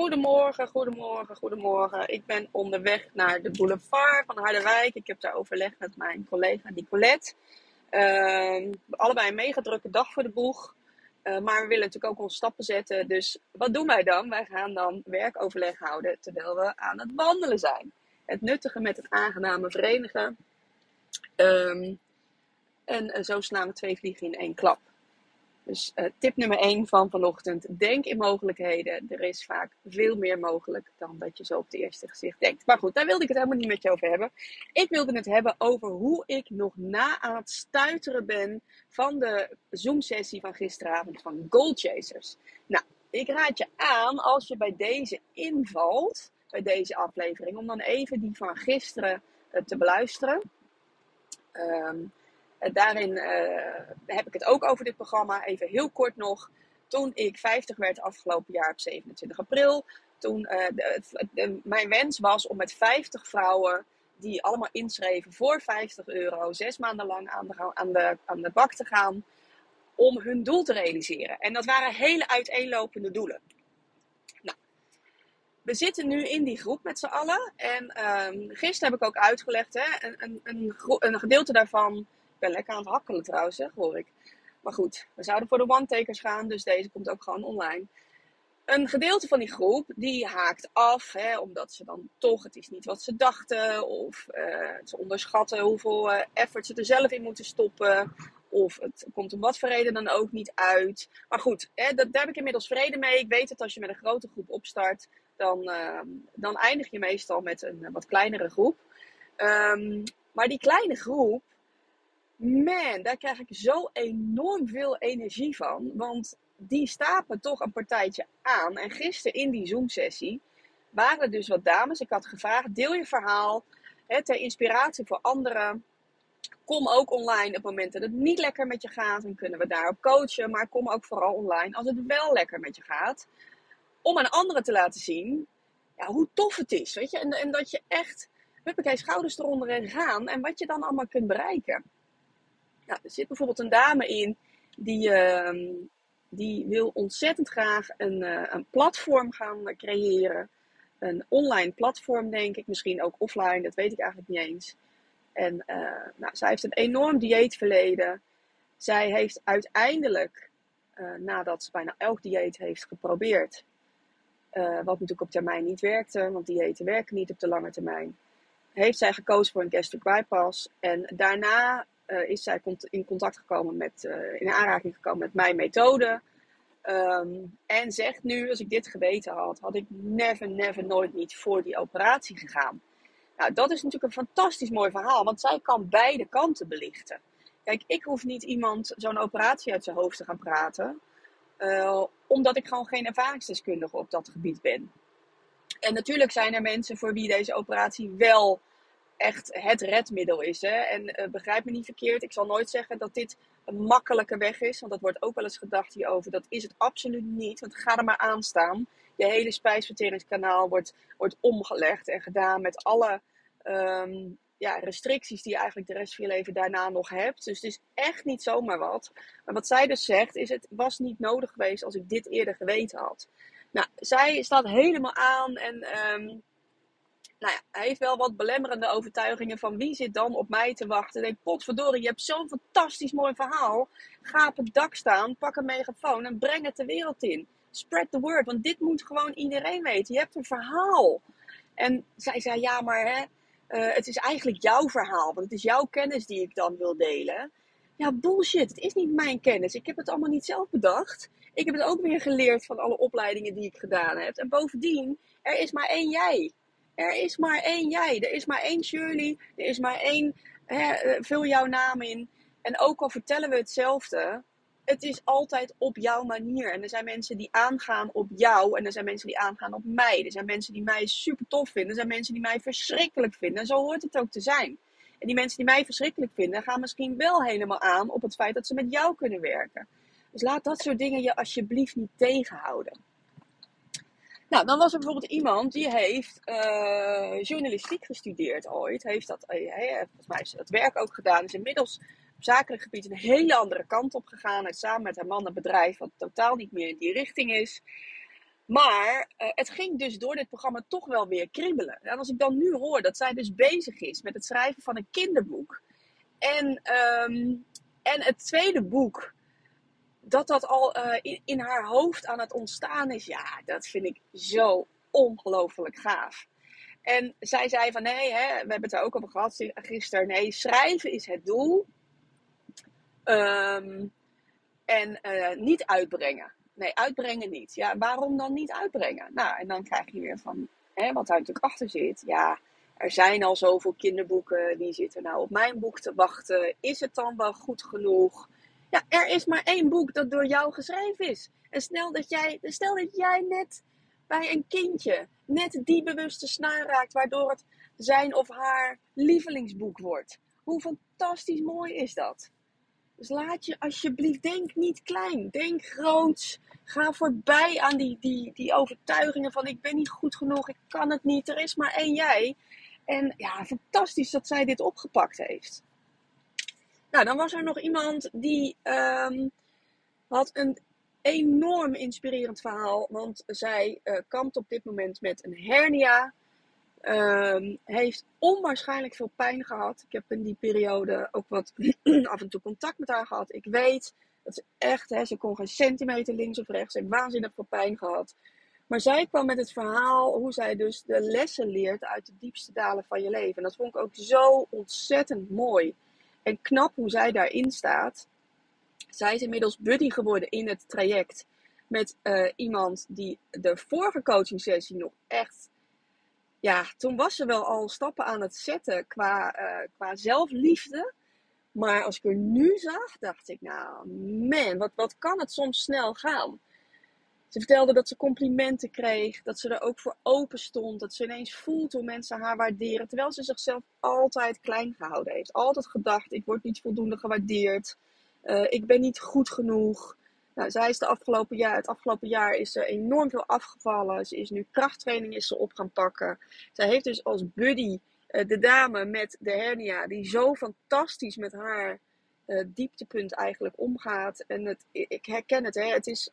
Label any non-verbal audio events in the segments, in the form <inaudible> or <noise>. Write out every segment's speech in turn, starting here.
Goedemorgen, goedemorgen, goedemorgen. Ik ben onderweg naar de boulevard van Harderwijk. Ik heb daar overleg met mijn collega Nicolette. Uh, allebei een mega drukke dag voor de boeg. Uh, maar we willen natuurlijk ook onze stappen zetten. Dus wat doen wij dan? Wij gaan dan werkoverleg houden terwijl we aan het wandelen zijn. Het nuttige met het aangename verenigen. Um, en zo slaan we twee vliegen in één klap. Dus uh, tip nummer 1 van vanochtend. Denk in mogelijkheden. Er is vaak veel meer mogelijk dan dat je zo op het eerste gezicht denkt. Maar goed, daar wilde ik het helemaal niet met je over hebben. Ik wilde het hebben over hoe ik nog na aan het stuiteren ben van de Zoom-sessie van gisteravond van Goal Chasers. Nou, ik raad je aan als je bij deze invalt, bij deze aflevering, om dan even die van gisteren uh, te beluisteren. Um, eh, daarin uh, heb ik het ook over dit programma. Even heel kort nog. Toen ik 50 werd afgelopen jaar op 27 april. Toen de, mijn wens was om met 50 vrouwen die allemaal inschreven voor 50 euro, zes maanden lang aan de, aan, de, aan de bak te gaan. Om hun doel te realiseren. En dat waren hele uiteenlopende doelen. Nou, we zitten nu in die groep met z'n allen. En um, gisteren heb ik ook uitgelegd, hè, een, een, een gedeelte daarvan ben lekker aan het hakkelen trouwens, hoor ik. Maar goed, we zouden voor de one-takers gaan, dus deze komt ook gewoon online. Een gedeelte van die groep die haakt af, hè, omdat ze dan toch, het is niet wat ze dachten, of uh, ze onderschatten hoeveel uh, effort ze er zelf in moeten stoppen, of het komt om wat voor reden dan ook niet uit. Maar goed, hè, dat, daar heb ik inmiddels vrede mee. Ik weet dat als je met een grote groep opstart, dan, uh, dan eindig je meestal met een wat kleinere groep. Um, maar die kleine groep, man, daar krijg ik zo enorm veel energie van. Want die stapen toch een partijtje aan. En gisteren in die Zoom-sessie waren er dus wat dames. Ik had gevraagd, deel je verhaal hè, ter inspiratie voor anderen. Kom ook online op het moment dat het niet lekker met je gaat. Dan kunnen we daarop coachen. Maar kom ook vooral online als het wel lekker met je gaat. Om aan anderen te laten zien ja, hoe tof het is. Weet je? En, en dat je echt, huppakee, schouders eronder en gaan. En wat je dan allemaal kunt bereiken. Nou, er zit bijvoorbeeld een dame in die, uh, die wil ontzettend graag een, uh, een platform gaan creëren. Een online platform, denk ik. Misschien ook offline, dat weet ik eigenlijk niet eens. En uh, nou, zij heeft een enorm dieetverleden. Zij heeft uiteindelijk, uh, nadat ze bijna elk dieet heeft geprobeerd, wat natuurlijk op termijn niet werkte, want diëten werken niet op de lange termijn, heeft zij gekozen voor een gastric bypass. En daarna is zij in contact gekomen met, uh, in aanraking gekomen met mijn methode. Um, en zegt nu, als ik dit geweten had, had ik never, never, nooit niet voor die operatie gegaan. Nou, dat is natuurlijk een fantastisch mooi verhaal, want zij kan beide kanten belichten. Kijk, ik hoef niet iemand zo'n operatie uit zijn hoofd te gaan praten, uh, omdat ik gewoon geen ervaringsdeskundige op dat gebied ben. En natuurlijk zijn er mensen voor wie deze operatie wel echt het redmiddel is. Hè? En uh, begrijp me niet verkeerd, ik zal nooit zeggen dat dit een makkelijke weg is. Want dat wordt ook wel eens gedacht hierover. Dat is het absoluut niet. Want ga er maar aan staan. Je hele spijsverteringskanaal wordt, wordt omgelegd en gedaan met alle um, ja, restricties die je eigenlijk de rest van je leven daarna nog hebt. Dus het is echt niet zomaar wat. Maar wat zij dus zegt is, het was niet nodig geweest als ik dit eerder geweten had. Nou, zij staat helemaal aan en um, nou ja, hij heeft wel wat belemmerende overtuigingen van wie zit dan op mij te wachten. Denk, potverdorie, je hebt zo'n fantastisch mooi verhaal. Ga op het dak staan, pak een megafoon en breng het de wereld in. Spread the word, want dit moet gewoon iedereen weten. Je hebt een verhaal. En zij zei, ja, maar hè, uh, het is eigenlijk jouw verhaal, want het is jouw kennis die ik dan wil delen. Ja, bullshit. Het is niet mijn kennis. Ik heb het allemaal niet zelf bedacht. Ik heb het ook weer geleerd van alle opleidingen die ik gedaan heb. En bovendien, er is maar één jij. Er is maar één jij. Er is maar één Shirley. Er is maar één. Hè, eh, vul jouw naam in. En ook al vertellen we hetzelfde, het is altijd op jouw manier. En er zijn mensen die aangaan op jou en er zijn mensen die aangaan op mij. Er zijn mensen die mij super tof vinden. Er zijn mensen die mij verschrikkelijk vinden. En zo hoort het ook te zijn. En die mensen die mij verschrikkelijk vinden, gaan misschien wel helemaal aan op het feit dat ze met jou kunnen werken. Dus laat dat soort dingen je alsjeblieft niet tegenhouden. Nou, dan was er bijvoorbeeld iemand die heeft uh, journalistiek gestudeerd ooit. Heeft dat, uh, volgens mij ze dat werk ook gedaan. Is inmiddels op zakelijk gebied een hele andere kant op gegaan. En samen met haar man een bedrijf wat totaal niet meer in die richting is. Maar uh, het ging dus door dit programma toch wel weer kriebelen. En als ik dan nu hoor dat zij dus bezig is met het schrijven van een kinderboek. En, um, en het tweede boek, dat dat al uh, in, in, haar hoofd aan het ontstaan is. Ja, dat vind ik zo ongelooflijk gaaf. En zij zei van nee, hè, we hebben het er ook over gehad gisteren. Nee, schrijven is het doel. Um, en uh, niet uitbrengen. Nee, uitbrengen niet. Ja, waarom dan niet uitbrengen? Nou, en dan krijg je weer van, hè, wat daar natuurlijk achter zit. Ja, er zijn al zoveel kinderboeken, die zitten nou op mijn boek te wachten. Is het dan wel goed genoeg? Ja, er is maar één boek dat door jou geschreven is. En stel dat jij, stel dat jij net bij een kindje net die bewuste snaar raakt, waardoor het zijn of haar lievelingsboek wordt. Hoe fantastisch mooi is dat? Dus laat je alsjeblieft, denk niet klein, denk groot. Ga voorbij aan die, die, die overtuigingen van ik ben niet goed genoeg, ik kan het niet, er is maar één jij. En ja, fantastisch dat zij dit opgepakt heeft. Nou, dan was er nog iemand die um, had een enorm inspirerend verhaal. Want zij uh, kampt op dit moment met een hernia. Um, heeft onwaarschijnlijk veel pijn gehad. Ik heb in die periode ook wat <clears throat> af en toe contact met haar gehad. Ik weet dat ze echt, hè, ze kon geen centimeter links of rechts. Ze heeft waanzinnig veel pijn gehad. Maar zij kwam met het verhaal hoe zij dus de lessen leert uit de diepste dalen van je leven. En dat vond ik ook zo ontzettend mooi. En knap hoe zij daarin staat. Zij is inmiddels buddy geworden in het traject met uh, iemand die de vorige coaching sessie nog echt ja, toen was ze wel al stappen aan het zetten qua, uh, qua zelfliefde. Maar als ik er nu zag, dacht ik, nou man, wat, wat kan het soms snel gaan. Ze vertelde dat ze complimenten kreeg, dat ze er ook voor open stond, dat ze ineens voelt hoe mensen haar waarderen. Terwijl ze zichzelf altijd klein gehouden heeft. Altijd gedacht, ik word niet voldoende gewaardeerd, uh, ik ben niet goed genoeg. Nou, zij is de afgelopen jaar, het afgelopen jaar is er enorm veel afgevallen. Ze is nu krachttraining is ze op gaan pakken. Zij heeft dus als buddy uh, de dame met de hernia, die zo fantastisch met haar uh, dieptepunt eigenlijk omgaat. En het, ik herken het, hè. het is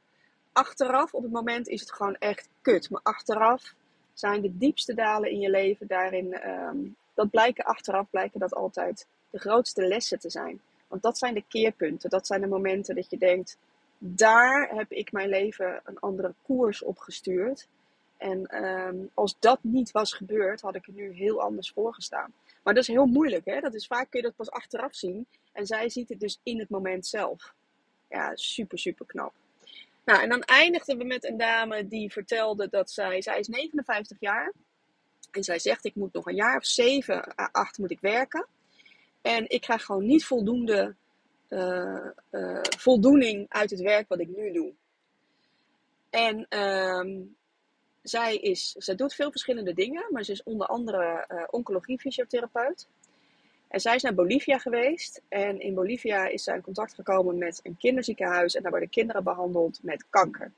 achteraf, op het moment is het gewoon echt kut. Maar achteraf zijn de diepste dalen in je leven daarin, um, dat blijken achteraf, blijken dat altijd de grootste lessen te zijn. Want dat zijn de keerpunten, dat zijn de momenten dat je denkt, daar heb ik mijn leven een andere koers op gestuurd. En um, als dat niet was gebeurd, had ik er nu heel anders voor gestaan. Maar dat is heel moeilijk, hè? Dat is vaak kun je dat pas achteraf zien. En zij ziet het dus in het moment zelf. Ja, super, super knap. Nou, en dan eindigden we met een dame die vertelde dat zij, zij is 59 jaar. En zij zegt, ik moet nog een jaar of 7 à 8 moet ik werken. En ik krijg gewoon niet voldoende uh, uh, voldoening uit het werk wat ik nu doe. En um, zij, is, zij doet veel verschillende dingen, maar ze is onder andere uh, oncologie-fysiotherapeut. En zij is naar Bolivia geweest. En in Bolivia is zij in contact gekomen met een kinderziekenhuis. En daar worden kinderen behandeld met kanker.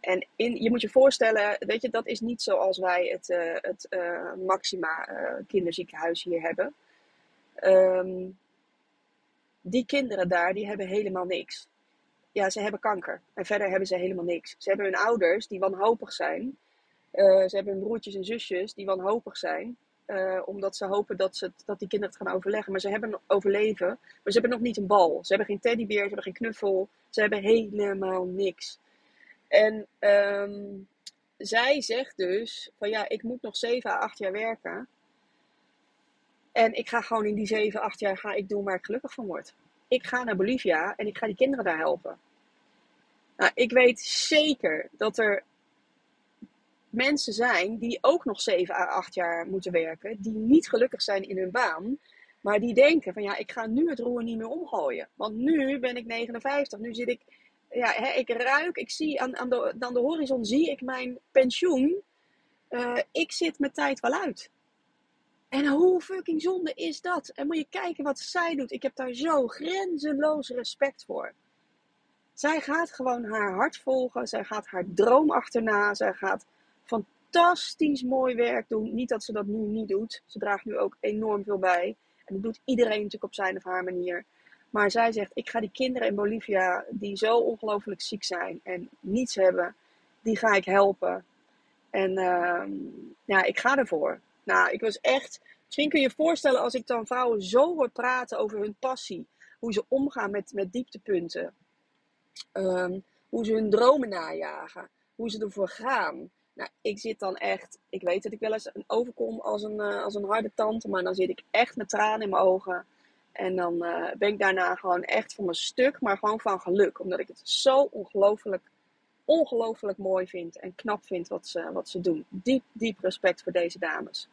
En in, je moet je voorstellen, weet je, dat is niet zoals wij het, uh, het uh, Maxima uh, kinderziekenhuis hier hebben. Um, die kinderen daar, die hebben helemaal niks. Ja, ze hebben kanker. En verder hebben ze helemaal niks. Ze hebben hun ouders die wanhopig zijn. Ze hebben hun broertjes en zusjes die wanhopig zijn. Uh, omdat ze hopen dat, ze, dat die kinderen het gaan overleggen. Maar ze hebben overleven. Maar ze hebben nog niet een bal. Ze hebben geen teddybeer, ze hebben geen knuffel. Ze hebben helemaal niks. En um, zij zegt dus van ja, ik moet nog 7 à 8 jaar werken. En ik ga gewoon in die 7, 8 jaar ga ik doen waar ik gelukkig van word. ik ga naar Bolivia en ik ga die kinderen daar helpen. Nou, ik weet zeker dat er mensen zijn die ook nog 7 à 8 jaar moeten werken, die niet gelukkig zijn in hun baan, maar die denken van ja, ik ga nu het roer niet meer omgooien. Want nu ben ik 59, nu zit ik, ja, hè, ik ruik, ik zie aan, aan, de, de horizon zie ik mijn pensioen. Uh, ik zit mijn tijd wel uit. En hoe fucking zonde is dat? En moet je kijken wat zij doet. Ik heb daar zo grenzeloos respect voor. Zij gaat gewoon haar hart volgen. Zij gaat haar droom achterna. Zij gaat fantastisch mooi werk doen. Niet dat ze dat nu niet doet. Ze draagt nu ook enorm veel bij. En dat doet iedereen natuurlijk op zijn of haar manier. Maar zij zegt: Ik ga die kinderen in Bolivia, die zo ongelooflijk ziek zijn en niets hebben, die ga ik helpen. En uh, ja, ik ga ervoor. Nou, ik was echt. Misschien kun je je voorstellen als ik dan vrouwen zo hoor praten over hun passie. Hoe ze omgaan met, met dieptepunten. Um, hoe ze hun dromen najagen. Hoe ze ervoor gaan. Nou, ik zit dan echt. Ik weet dat ik wel eens overkom als een, uh, als een harde tante. Maar dan zit ik echt met tranen in mijn ogen. En dan uh, ben ik daarna gewoon echt van mijn stuk. Maar gewoon van geluk. Omdat ik het zo ongelooflijk ongelooflijk mooi vind en knap vind wat ze, wat ze doen. Diep, diep respect voor deze dames.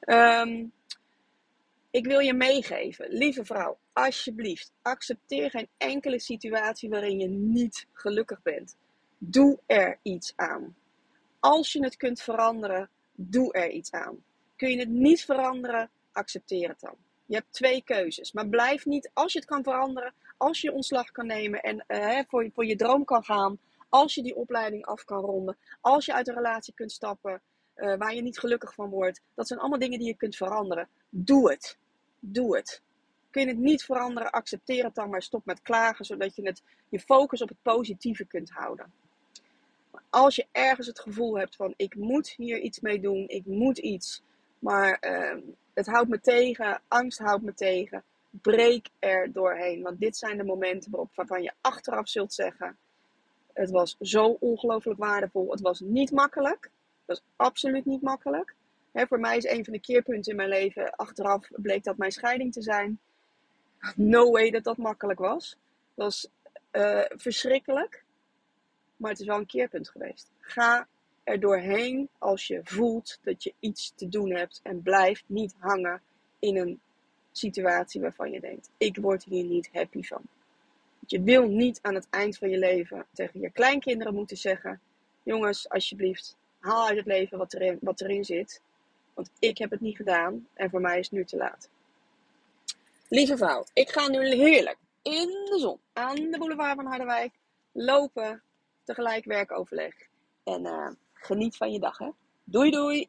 Um, ik wil je meegeven, lieve vrouw, alsjeblieft, accepteer geen enkele situatie waarin je niet gelukkig bent. Doe er iets aan. Als je het kunt veranderen, doe er iets aan. Kun je het niet veranderen, accepteer het dan. Je hebt twee keuzes, maar blijf niet, als je het kan veranderen, als je ontslag kan nemen en uh, voor, voor je droom kan gaan, als je die opleiding af kan ronden, als je uit een relatie kunt stappen uh, waar je niet gelukkig van wordt, dat zijn allemaal dingen die je kunt veranderen. Doe het. Doe het. Kun je het niet veranderen, accepteer het dan, maar stop met klagen, zodat je het, je focus op het positieve kunt houden. Als je ergens het gevoel hebt van ik moet hier iets mee doen, ik moet iets, maar uh, het houdt me tegen, angst houdt me tegen, breek er doorheen. Want dit zijn de momenten waarop waarvan je achteraf zult zeggen: het was zo ongelooflijk waardevol. Het was niet makkelijk. Het was absoluut niet makkelijk. voor mij is een van de keerpunten in mijn leven. Achteraf bleek dat mijn scheiding te zijn. No way dat dat makkelijk was. Het was uh, verschrikkelijk. Maar het is wel een keerpunt geweest. Ga er doorheen als je voelt dat je iets te doen hebt. En blijf niet hangen in een situatie waarvan je denkt: ik word hier niet happy van. Je wil niet aan het eind van je leven tegen je kleinkinderen moeten zeggen: jongens, alsjeblieft, haal uit het leven wat erin, wat erin zit. Want ik heb het niet gedaan en voor mij is het nu te laat. Lieve vrouw, ik ga nu heerlijk in de zon aan de boulevard van Harderwijk lopen, tegelijk werkoverleg. En uh, geniet van je dag, hè? Doei doei!